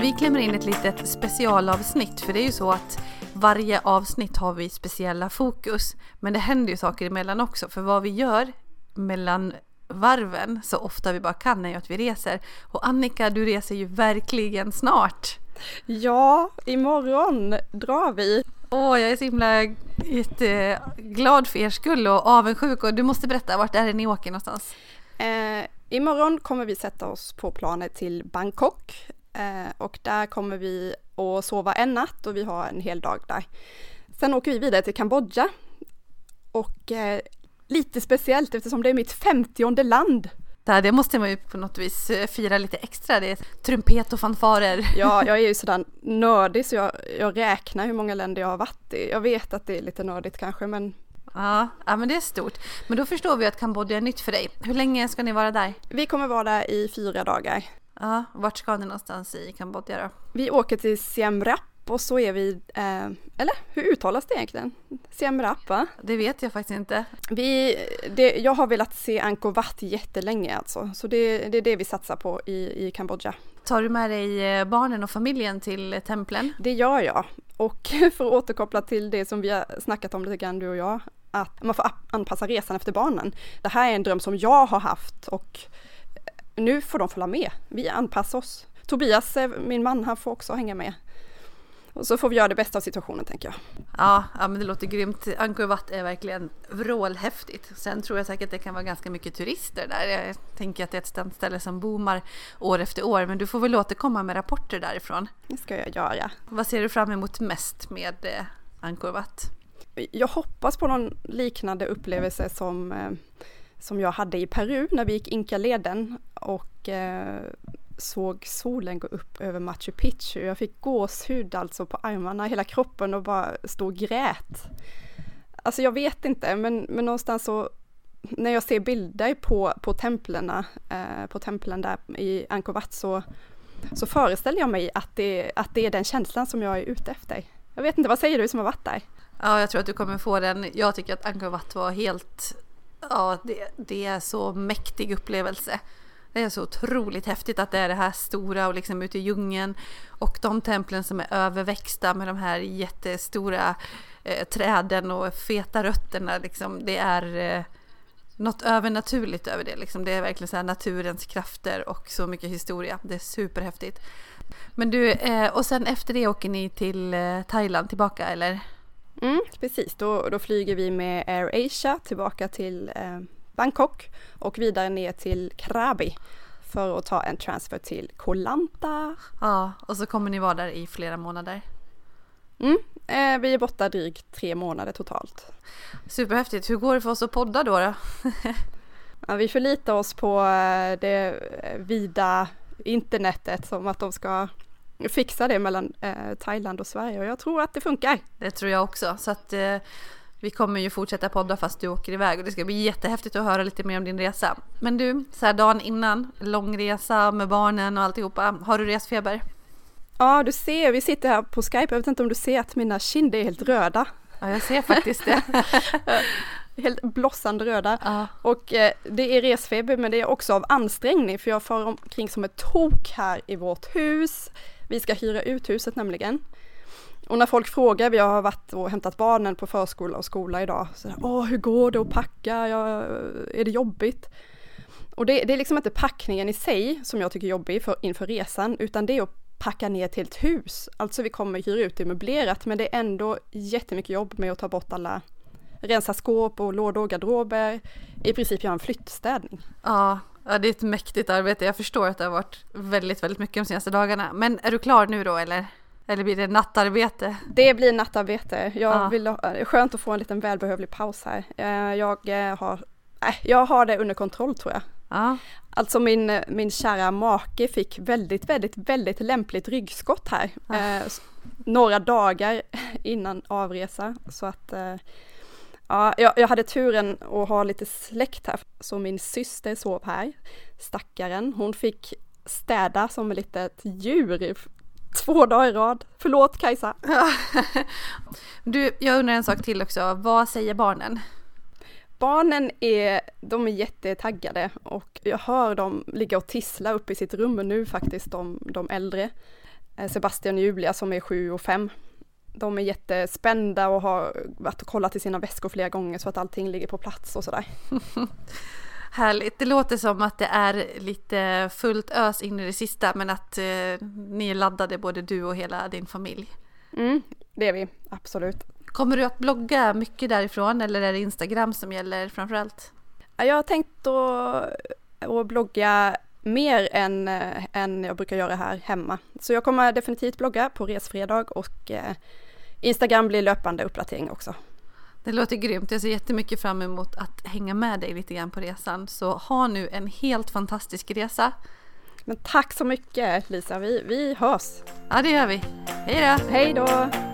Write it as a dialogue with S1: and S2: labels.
S1: Vi klämmer in ett litet specialavsnitt för det är ju så att varje avsnitt har vi speciella fokus. Men det händer ju saker emellan också för vad vi gör mellan varven så ofta vi bara kan är ju att vi reser. Och Annika, du reser ju verkligen snart.
S2: Ja, imorgon drar vi.
S1: Åh, jag är så himla glad för er skull och avundsjuk och du måste berätta, vart är det ni åker någonstans?
S2: Eh, imorgon kommer vi sätta oss på planet till Bangkok och där kommer vi att sova en natt och vi har en hel dag där. Sen åker vi vidare till Kambodja och eh, lite speciellt eftersom det är mitt femtionde land
S1: det måste man ju på något vis eh, fira lite extra. Det är trumpet och fanfarer.
S2: Ja, jag är ju sådär nördig så jag, jag räknar hur många länder jag har varit i. Jag vet att det är lite nördigt kanske men
S1: Ja, ja, men det är stort. Men då förstår vi att Kambodja är nytt för dig. Hur länge ska ni vara där?
S2: Vi kommer vara där i fyra dagar.
S1: Ja, vart ska ni någonstans i Kambodja då?
S2: Vi åker till Siem Reap och så är vi, eh, eller hur uttalas det egentligen? Siem Reap va?
S1: Det vet jag faktiskt inte.
S2: Vi, det, jag har velat se Angkor Wat jättelänge alltså, så det, det är det vi satsar på i, i Kambodja.
S1: Tar du med dig eh, barnen och familjen till templen?
S2: Det gör jag. Och för att återkoppla till det som vi har snackat om lite grann du och jag, att man får anpassa resan efter barnen. Det här är en dröm som jag har haft och nu får de följa med. Vi anpassar oss. Tobias, eh, min man, han får också hänga med. Och så får vi göra det bästa av situationen tänker jag.
S1: Ja, ja men det låter grymt. Angkor Wat är verkligen vrålhäftigt. Sen tror jag säkert att det kan vara ganska mycket turister där. Jag tänker att det är ett ställe som boomar år efter år. Men du får väl återkomma med rapporter därifrån.
S2: Det ska jag göra.
S1: Vad ser du fram emot mest med eh, Angkor Wat?
S2: Jag hoppas på någon liknande upplevelse som, eh, som jag hade i Peru när vi gick Inka-leden och eh, såg solen gå upp över Machu Picchu. Jag fick gåshud alltså på armarna, hela kroppen och bara stod och grät. Alltså jag vet inte, men, men någonstans så när jag ser bilder på, på templen, eh, på templen där i Angkor Wat så, så föreställer jag mig att det, att det är den känslan som jag är ute efter. Jag vet inte, vad säger du som har varit där?
S1: Ja, jag tror att du kommer få den. Jag tycker att Angkor Wat var helt, ja, det, det är så mäktig upplevelse. Det är så otroligt häftigt att det är det här stora och liksom ute i djungeln. Och de templen som är överväxta med de här jättestora eh, träden och feta rötterna. Liksom, det är eh, något övernaturligt över det. Liksom. Det är verkligen så här naturens krafter och så mycket historia. Det är superhäftigt. Men du, eh, och sen efter det åker ni till eh, Thailand tillbaka eller?
S2: Mm, precis, då, då flyger vi med Air Asia tillbaka till eh, Bangkok och vidare ner till Krabi för att ta en transfer till Koh Lanta.
S1: Ja, och så kommer ni vara där i flera månader.
S2: Mm, eh, vi är borta drygt tre månader totalt.
S1: Superhäftigt. Hur går det för oss att podda då? då?
S2: ja, vi förlitar oss på eh, det vida internetet som att de ska fixa det mellan eh, Thailand och Sverige och jag tror att det funkar.
S1: Det tror jag också. Så att eh, vi kommer ju fortsätta podda fast du åker iväg och det ska bli jättehäftigt att höra lite mer om din resa. Men du, så här dagen innan, långresa med barnen och alltihopa, har du resfeber?
S2: Ja, du ser, vi sitter här på Skype, jag vet inte om du ser att mina kinder är helt röda.
S1: Ja, jag ser faktiskt det.
S2: helt blossande röda. Ja. Och eh, det är resfeber men det är också av ansträngning för jag far omkring som ett tok här i vårt hus. Vi ska hyra ut huset nämligen. Och när folk frågar, vi har varit och hämtat barnen på förskola och skola idag, så Åh, hur går det att packa? Ja, är det jobbigt? Och det, det, är liksom inte packningen i sig som jag tycker är jobbig för, inför resan, utan det är att packa ner ett helt hus. Alltså vi kommer hyra ut det möblerat, men det är ändå jättemycket jobb med att ta bort alla rensa skåp och lådor och garderober, i princip göra en flyttstädning.
S1: Ja, ja, det är ett mäktigt arbete. Jag förstår att det har varit väldigt, väldigt mycket de senaste dagarna. Men är du klar nu då eller? Eller blir det nattarbete?
S2: Det blir nattarbete. Jag ja. vill, det är skönt att få en liten välbehövlig paus här. Eh, jag eh, har, äh, jag har det under kontroll tror jag. Ja. Alltså min, min kära make fick väldigt, väldigt, väldigt lämpligt ryggskott här. Ja. Eh, några dagar innan avresa. Så att eh, ja, jag, jag hade turen att ha lite släkt här. Så min syster sov här. Stackaren, hon fick städa som ett litet djur Två dagar i rad. Förlåt Kajsa.
S1: du, jag undrar en sak till också. Vad säger barnen?
S2: Barnen är, de är jättetaggade och jag hör dem ligga och tissla uppe i sitt rum nu faktiskt, de, de äldre. eh, Sebastian och Julia som är sju och fem. De är jättespända och har varit och kollat i sina väskor flera gånger så att allting ligger på plats och sådär.
S1: Härligt. Det låter som att det är lite fullt ös in i det sista men att eh, ni är laddade både du och hela din familj.
S2: Mm, det är vi, absolut.
S1: Kommer du att blogga mycket därifrån eller är det Instagram som gäller framförallt?
S2: Jag har tänkt att, att blogga mer än, äh, än jag brukar göra här hemma. Så jag kommer definitivt blogga på resfredag och äh, Instagram blir löpande uppdatering också.
S1: Det låter grymt. Jag ser jättemycket fram emot att hänga med dig lite grann på resan. Så ha nu en helt fantastisk resa.
S2: Men tack så mycket Lisa, vi, vi hörs.
S1: Ja det gör vi. Hej då!
S2: Hej då!